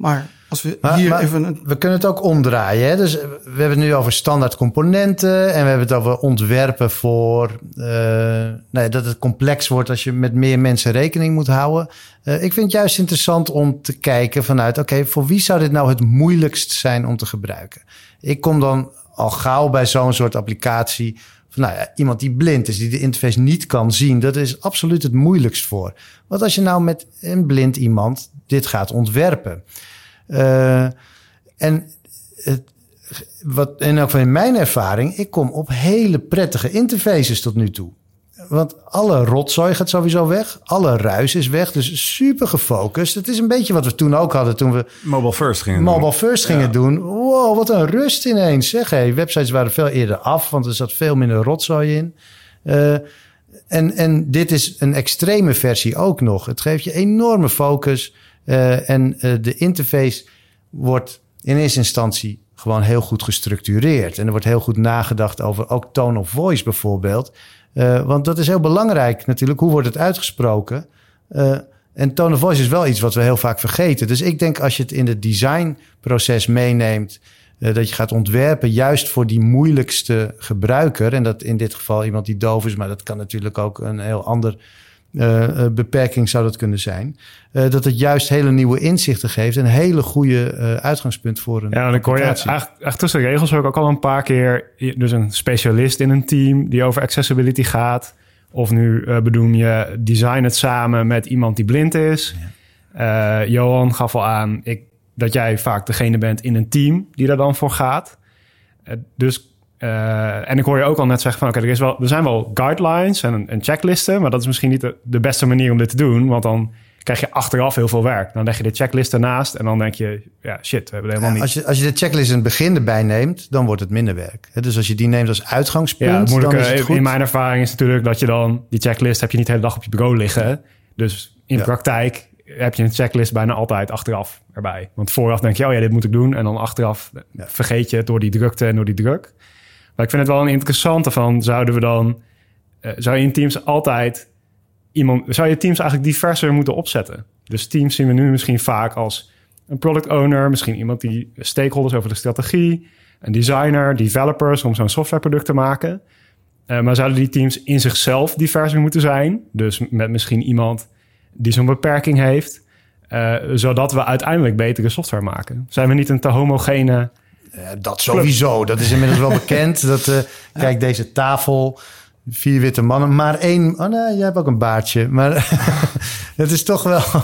Maar als we Maar- hier maar even een. We kunnen het ook omdraaien. Hè? Dus we hebben het nu over standaard componenten. En we hebben het over ontwerpen voor eh, ja, dat het complex wordt als je met meer mensen rekening moet houden. Eh, ik vind het juist interessant om te kijken vanuit: oké, voor wie zou dit nou het moeilijkst zijn om te gebruiken? Ik kom dan al gauw bij zo'n soort applicatie. Nou ja, iemand die blind is, die de interface niet kan zien, dat is absoluut het moeilijkst voor. Want als je nou met een blind iemand dit gaat ontwerpen. Eh, en het, wat in elk geval in mijn ervaring, ik kom op hele prettige interfaces tot nu toe. Want alle rotzooi gaat sowieso weg. Alle ruis is weg. Dus super gefocust. Het is een beetje wat we toen ook hadden toen we Mobile first gingen doen. mobile first gingen doen. Wow, wat een rust ineens. Zeg, hey, websites waren veel eerder af, want er zat veel minder rotzooi in. Eh, en, en dit is een extreme versie ook nog. Het geeft je enorme focus. eh, en eh, de interface wordt in eerste instantie gewoon heel goed gestructureerd. En er wordt heel goed nagedacht over ook tone of voice bijvoorbeeld. Uh, want dat is heel belangrijk natuurlijk. Hoe wordt het uitgesproken? Uh, en tone of voice is wel iets wat we heel vaak vergeten. Dus ik denk als je het in het designproces meeneemt... Uh, dat je gaat ontwerpen juist voor die moeilijkste gebruiker... en dat in dit geval iemand die doof is... maar dat kan natuurlijk ook een heel ander uh, beperking zou dat kunnen zijn. Uh, dat het juist hele nieuwe inzichten geeft. En een hele goede uh, uitgangspunt voor een. Ja, dan hoor je eigenlijk tussen de regels ook al een paar keer. Dus een specialist in een team die over accessibility gaat. Of nu bedoel je design het samen met iemand die blind is. Ja. Johan gaf al aan ik, dat jij vaak degene bent in een team die daar dan voor gaat. dus uh, en ik hoor je ook al net zeggen van... oké, okay, er, is wel, er zijn wel guidelines en, en checklisten... maar dat is misschien niet de, de, beste manier om dit te doen... want dan krijg je achteraf heel veel werk. Dan leg je de checklist ernaast en dan denk je... ja, shit, we hebben helemaal niet... Als je, als je de checklist in het begin erbij neemt... dan wordt het minder werk. Dus als je die neemt als uitgangspunt, ja, dan is het goed. In mijn ervaring is natuurlijk dat je dan... die checklist heb je niet de hele dag op je bureau liggen. Dus in de praktijk heb je een checklist bijna altijd achteraf erbij. Want vooraf denk je, oh ja, dit moet ik doen. En dan achteraf vergeet je het door die drukte en door die druk. Maar ik vind het wel een interessante van, zouden we dan, uh, zou je in teams altijd iemand, zou je teams eigenlijk diverser moeten opzetten? Dus teams zien we nu misschien vaak als een product owner, misschien iemand die stakeholders over de strategie, een designer, developers om zo'n softwareproduct te maken. Uh, maar zouden die teams in zichzelf diverser moeten zijn? Dus met misschien iemand die zo'n beperking heeft, uh, zodat we uiteindelijk betere software maken. Zijn we niet een te homogene dat sowieso. Dat is inmiddels wel *laughs* bekend. Dat, uh, kijk, deze tafel, vier witte mannen, maar één... Oh nee, jij hebt ook een baardje. Maar *laughs* het is toch wel... *laughs*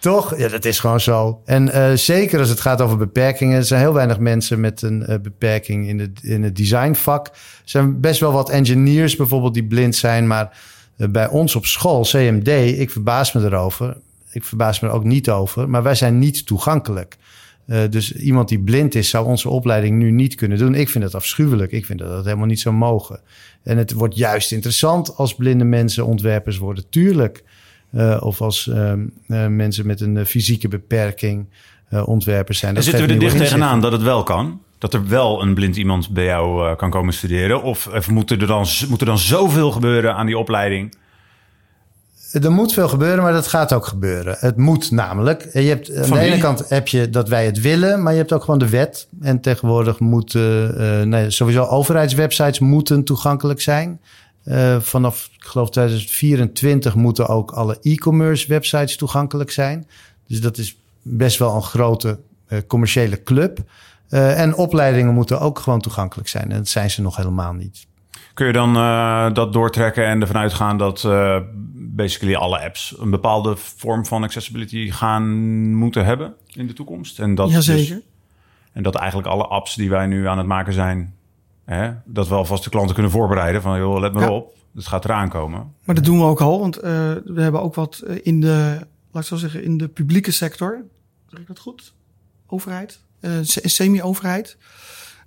toch? Ja, dat is gewoon zo. En uh, zeker als het gaat over beperkingen. Er zijn heel weinig mensen met een beperking in, de, in het designvak. Er zijn best wel wat engineers bijvoorbeeld die blind zijn. Maar bij ons op school, CMD, ik verbaas me erover. Ik verbaas me er ook niet over. Maar wij zijn niet toegankelijk. Uh, dus iemand die blind is, zou onze opleiding nu niet kunnen doen. Ik vind dat afschuwelijk. Ik vind dat dat helemaal niet zou mogen. En het wordt juist interessant als blinde mensen ontwerpers worden. Tuurlijk. Uh, of als uh, mensen met een fysieke beperking ontwerpers zijn. En zitten we er dicht tegenaan dat het wel kan? Dat er wel een blind iemand bij jou kan komen studeren? Of, of moet, er dan, moet er dan zoveel gebeuren aan die opleiding? Er moet veel gebeuren, maar dat gaat ook gebeuren. Het moet namelijk. Je hebt, aan de ene kant heb je dat wij het willen, maar je hebt ook gewoon de wet. En tegenwoordig moeten uh, nee, sowieso overheidswebsites moeten toegankelijk zijn. Uh, vanaf, ik geloof 2024 moeten ook alle e-commerce websites toegankelijk zijn. Dus dat is best wel een grote uh, commerciële club. en opleidingen moeten ook gewoon toegankelijk zijn. En dat zijn ze nog helemaal niet. Kun je dan uh, dat doortrekken en ervan uitgaan dat uh, basically alle apps een bepaalde vorm van accessibility gaan moeten hebben in de toekomst? En dat Jazeker. Dus, en dat eigenlijk alle apps die wij nu aan het maken zijn, hè, dat we alvast de klanten kunnen voorbereiden van joh, let maar ja. op, het gaat eraan komen. Maar dat doen we ook al, want uh, we hebben ook wat in de, laat ik zo zeggen, in de publieke sector, zeg ik dat goed? Overheid, semi-overheid.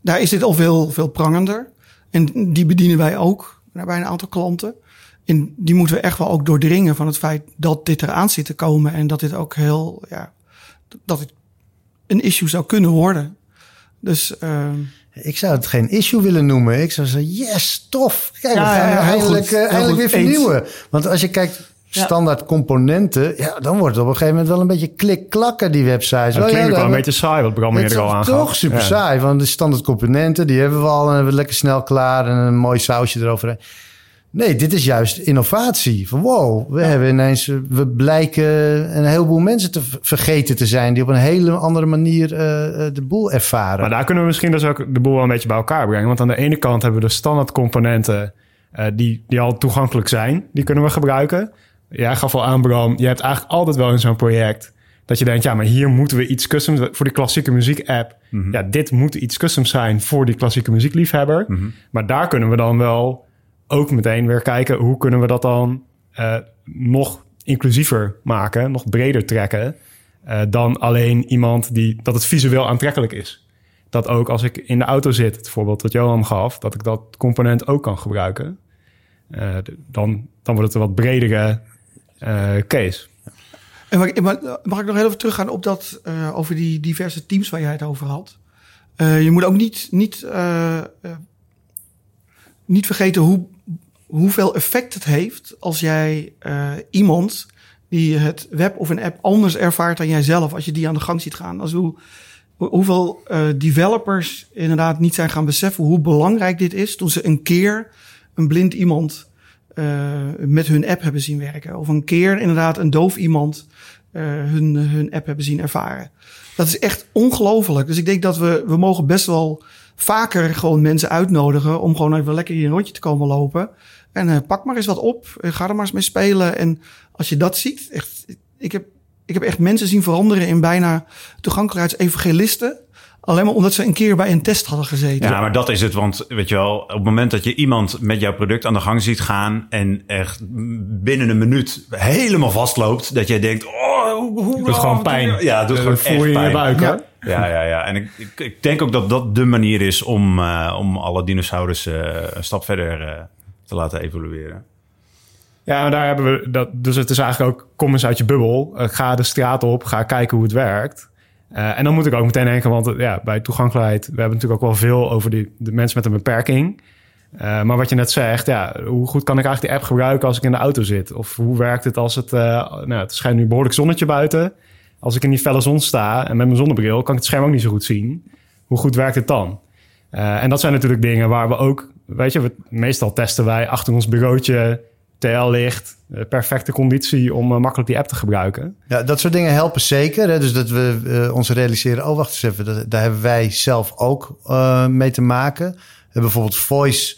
Daar is dit al veel, veel prangender. En die bedienen wij ook bij een aantal klanten. En die moeten we echt wel ook doordringen van het feit dat dit eraan zit te komen. En dat dit ook heel, ja, dat het een issue zou kunnen worden. Dus. Uh, ik zou het geen issue willen noemen. Ik zou zeggen, yes, tof. Kijk, ja, we gaan ja, eindelijk, uh, eindelijk weer vernieuwen. Want als je kijkt, standaard componenten, ja, dan wordt het op een gegeven moment wel een beetje klik-klakken, die websites. Dat klinkt ja, wel een beetje saai, wat Bram eerder al aangaf. toch super saai, want de standaard componenten, die hebben we al en hebben we lekker snel klaar en een mooi sausje eroverheen. Nee, dit is juist innovatie. Van wow, we hebben ineens, we blijken een heleboel mensen te vergeten te zijn die op een hele andere manier uh, de boel ervaren. Maar daar kunnen we misschien dus ook de boel wel een beetje bij elkaar brengen. Want aan de ene kant hebben we de standaard componenten uh, die, die al toegankelijk zijn. Die kunnen we gebruiken. Jij gaf al aan, Bram, je hebt eigenlijk altijd wel in zo'n project dat je denkt, ja, maar hier moeten we iets customs voor die klassieke muziek-app. Mm -hmm. Ja, dit moet iets customs zijn voor die klassieke muziekliefhebber. Mm -hmm. Maar daar kunnen we dan wel ook meteen weer kijken hoe kunnen we dat dan uh, nog inclusiever maken, nog breder trekken. Uh, dan alleen iemand die dat het visueel aantrekkelijk is. Dat ook als ik in de auto zit, het voorbeeld dat Johan gaf, dat ik dat component ook kan gebruiken. Uh, dan, dan wordt het een wat bredere uh, case. En mag, ik nog heel even teruggaan op dat, uh, over die diverse teams waar jij het over had? Eh, je moet ook niet, niet, eh, eh, niet vergeten hoe, hoeveel effect het heeft als jij eh, iemand die het web of een app anders ervaart dan jijzelf, als je die aan de gang ziet gaan. Als hoe, hoe- hoeveel eh, developers inderdaad niet zijn gaan beseffen hoe belangrijk dit is toen ze een keer een blind iemand eh, met hun app hebben zien werken. Of een keer inderdaad een doof iemand eh, hun, hun app hebben zien ervaren. Dat is echt ongelooflijk. Dus ik denk dat we, we mogen best wel vaker gewoon mensen uitnodigen om gewoon even lekker hier een rondje te komen lopen. En eh, pak maar eens wat op. en ga er maar eens mee spelen. En als je dat ziet, echt, ik heb, ik heb echt mensen zien veranderen in bijna toegankelijkheidsevangelisten. Alleen maar omdat ze een keer bij een test hadden gezeten. Ja, maar dat is het. Want weet je wel, op het moment dat je iemand met jouw product aan de gang ziet gaan en echt binnen een minuut helemaal vastloopt, dat jij denkt, oh, hoe, hoe doet gewoon pijn. Ja, het doet Eh, gewoon voel echt je in je pijn. buik, hè? Ja, ja, ja. En ik, ik, ik denk ook dat dat de manier is om, eh, om alle dinosaurussen een stap verder eh, te laten evolueren. Ja, maar daar hebben we dat. Dus het is eigenlijk ook kom eens uit je bubbel. Eh, ga de straat op, ga kijken hoe het werkt. Eh, en dan moet ik ook meteen denken, want eh, ja, bij toegankelijkheid, we hebben natuurlijk ook wel veel over de mensen met een beperking. Eh, maar wat je net zegt, ja, hoe goed kan ik eigenlijk die app gebruiken als ik in de auto zit? Of hoe werkt het als het, nou, het schijnt nu behoorlijk zonnetje buiten. Als ik in die felle zon sta en met mijn zonnebril, kan ik het scherm ook niet zo goed zien. Hoe goed werkt het dan? En dat zijn natuurlijk dingen waar we ook, weet je, we, meestal testen wij achter ons bureautje TL-licht, eh, perfecte conditie om eh, makkelijk die app te gebruiken. Ja, dat soort dingen helpen zeker. Hè? Dus dat we eh, ons realiseren, oh wacht eens even, daar hebben wij zelf ook mee te maken. Bijvoorbeeld voice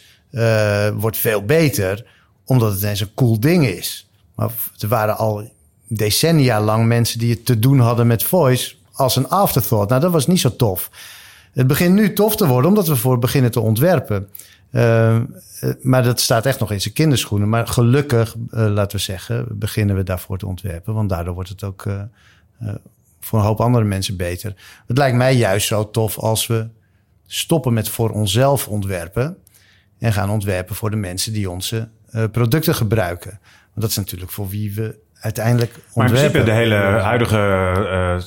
wordt veel beter, omdat het ineens een cool ding is. Maar er waren al decennia lang mensen die het te doen hadden met voice als een afterthought. Nou, dat was niet zo tof. Het begint nu tof te worden, omdat we voor beginnen te ontwerpen. Uh, uh, maar dat staat echt nog in zijn kinderschoenen. Maar gelukkig, uh, laten we zeggen, beginnen we daarvoor te ontwerpen. Want daardoor wordt het ook uh, voor een hoop andere mensen beter. Het lijkt mij juist zo tof als we stoppen met voor onszelf ontwerpen. En gaan ontwerpen voor de mensen die onze producten gebruiken. Want dat is natuurlijk voor wie we uiteindelijk ontwerpen. Maar in principe de hele huidige,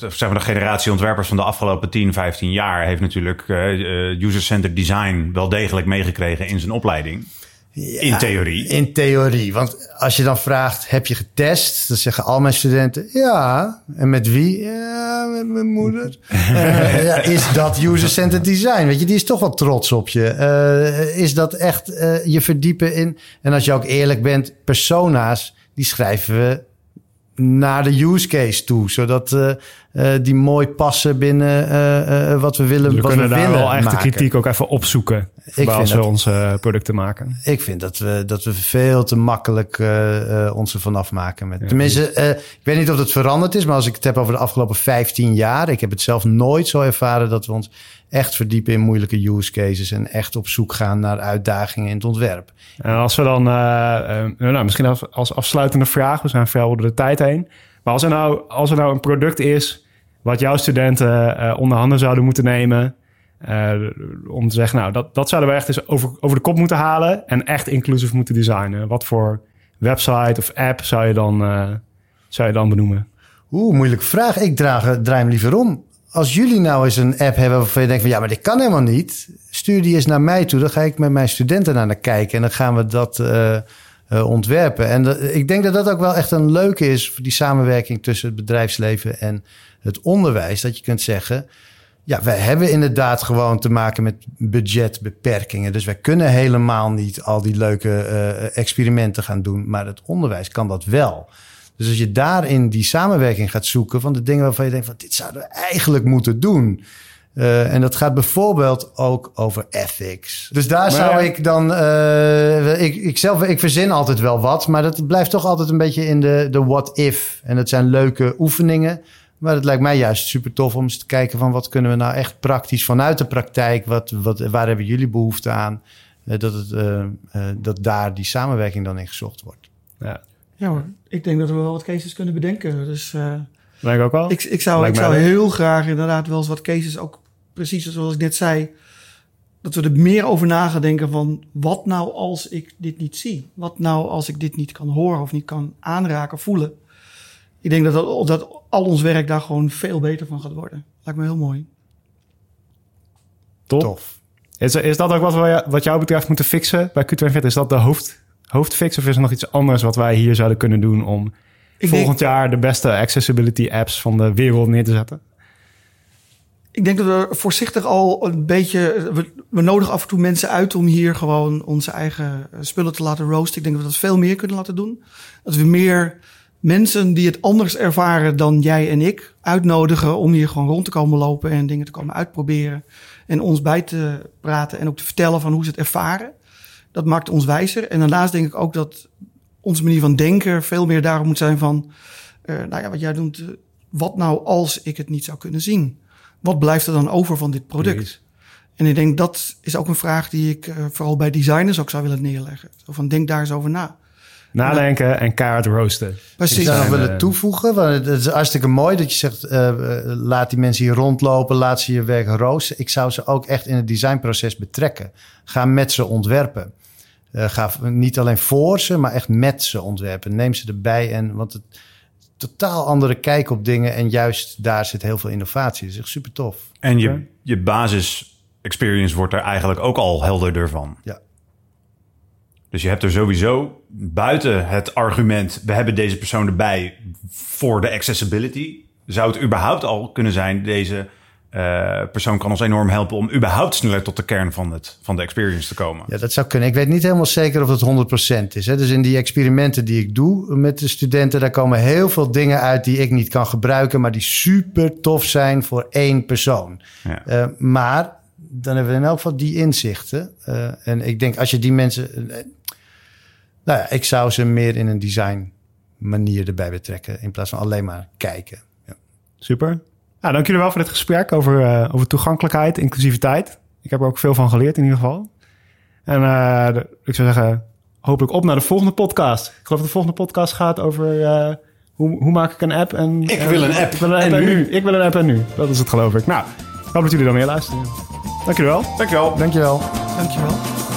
uh, zeg maar de generatie ontwerpers van de afgelopen 10, 15 jaar heeft natuurlijk uh, user-centered design wel degelijk meegekregen in zijn opleiding. Ja, in theorie. In theorie. Want als je dan vraagt, heb je getest? Dan zeggen al mijn studenten, ja. En met wie? Ja, met mijn moeder. uh, *laughs* ja, is dat user-centered design? Weet je, die is toch wel trots op je. Uh, is dat echt uh, je verdiepen in... En als je ook eerlijk bent, persona's, die schrijven we naar de use case toe, zodat uh, uh, die mooi passen binnen uh, wat we willen. Dus we wat kunnen we daar wel echt de kritiek ook even opzoeken. Ik als we dat- onze producten maken. Ik vind dat we, dat we veel te makkelijk ons ervan afmaken. Met. Tenminste, ik weet niet of het veranderd is, maar als ik het heb over de afgelopen 15 jaar, ik heb het zelf nooit zo ervaren dat we ons echt verdiepen in moeilijke use cases en echt op zoek gaan naar uitdagingen in het ontwerp. En als we dan, uh, nou, misschien als, als afsluitende vraag, we zijn ver over de tijd heen. Maar als er nou, als er nou een product is wat jouw studenten uh, onder handen zouden moeten nemen. Om te zeggen, nou, dat, dat zouden we echt eens over, over de kop moeten halen. En echt inclusief moeten designen. Wat voor website of app zou je dan, zou je dan benoemen? Oeh, moeilijke vraag. Ik draag, draai hem liever om. Als jullie nou eens een app hebben waarvan je denkt van ja, maar dit kan helemaal niet. Stuur die eens naar mij toe. Dan ga ik met mijn studenten naar kijken. En dan gaan we dat uh, uh, ontwerpen. En ik denk dat dat ook wel echt een leuke is voor die samenwerking tussen het bedrijfsleven en het onderwijs. Dat je kunt zeggen, ja, wij hebben inderdaad gewoon te maken met budgetbeperkingen. Dus wij kunnen helemaal niet al die leuke uh, experimenten gaan doen. Maar het onderwijs kan dat wel. Dus als je daarin die samenwerking gaat zoeken van de dingen waarvan je denkt van dit zouden we eigenlijk moeten doen. Uh, en dat gaat bijvoorbeeld ook over ethics. Dus daar maar, zou ik dan. Uh, ik, ik zelf, ik verzin altijd wel wat, maar dat blijft toch altijd een beetje in de, de what if. En dat zijn leuke oefeningen. Maar het lijkt mij juist super tof om eens te kijken van wat kunnen we nou echt praktisch vanuit de praktijk. Wat, wat, waar hebben jullie behoefte aan? Uh, dat, het, dat daar die samenwerking dan in gezocht wordt. Ja. Ja hoor, ik denk dat we wel wat cases kunnen bedenken. Dus uh, Lijkt ook wel. ik, ik zou, ik zou heel graag inderdaad wel eens wat cases ook precies zoals ik net zei. Dat we er meer over na gaan denken van wat nou als ik dit niet zie? Wat nou als ik dit niet kan horen of niet kan aanraken, voelen? Ik denk dat, dat, dat al ons werk daar gewoon veel beter van gaat worden. Lijkt me heel mooi. Top. tof. Is, is dat ook wat, wij, wat jou betreft moeten fixen bij Q42? Is dat de hoofd, hoofdfix of is er nog iets anders wat wij hier zouden kunnen doen om Ik volgend denk, jaar de beste accessibility apps van de wereld neer te zetten? ik denk dat we voorzichtig al een beetje... We, we nodigen af en toe mensen uit om hier gewoon onze eigen eh, spullen te laten roosten. Ik denk dat we dat veel meer kunnen laten doen. Dat we meer mensen die het anders ervaren dan jij en ik uitnodigen... om hier gewoon rond te komen lopen en dingen te komen uitproberen. En ons bij te praten en ook te vertellen van hoe ze het ervaren. Dat maakt ons wijzer. En daarnaast denk ik ook dat onze manier van denken veel meer daarom moet zijn van... eh, nou ja, wat jij doet, eh, wat nou als ik het niet zou kunnen zien? Wat blijft er dan over van dit product? En ik denk dat is ook een vraag die ik eh, vooral bij designers ook zou willen neerleggen. Zo van denk daar eens over na. Nadenken en kaart roosten. Ik Precies. zou nog zijn, willen toevoegen, want het is hartstikke mooi dat je zegt, laat die mensen hier rondlopen, laat ze je werk roosten. Ik zou ze ook echt in het designproces betrekken. Ga met ze ontwerpen. Eh, ga niet alleen voor ze, maar echt met ze ontwerpen. Neem ze erbij en, want het totaal andere kijk op dingen en juist daar zit heel veel innovatie. Dat is echt super tof. En je, je basis experience wordt er eigenlijk ook al helderder van. Ja. Dus je hebt er sowieso buiten het argument... we hebben deze persoon erbij voor de accessibility... zou het überhaupt al kunnen zijn... deze eh, persoon kan ons enorm helpen... om überhaupt sneller tot de kern van, het, van de experience te komen. Ja, dat zou kunnen. Ik weet niet helemaal zeker of het 100% is. Hè. Dus in die experimenten die ik doe met de studenten, daar komen heel veel dingen uit die ik niet kan gebruiken, maar die super tof zijn voor één persoon. Ja. Eh, maar dan hebben we in elk geval die inzichten. Eh, en ik denk als je die mensen. nou ja, ik zou ze meer in een design manier erbij betrekken in plaats van alleen maar kijken. Ja. Super. Nou, dank jullie wel voor dit gesprek over, eh, over toegankelijkheid, inclusiviteit. Ik heb er ook veel van geleerd in ieder geval. En eh, ik zou zeggen, hopelijk op naar de volgende podcast. Ik geloof dat de volgende podcast gaat over eh, hoe, hoe maak ik een app. En, Ik wil een app Ik wil een app en en, nu. nu. Ik wil een app en nu. Dat is het geloof ik. Nou, ik hoop dat jullie dan weer luisteren. Dank jullie wel. Dankjewel. Dankjewel. Dankjewel.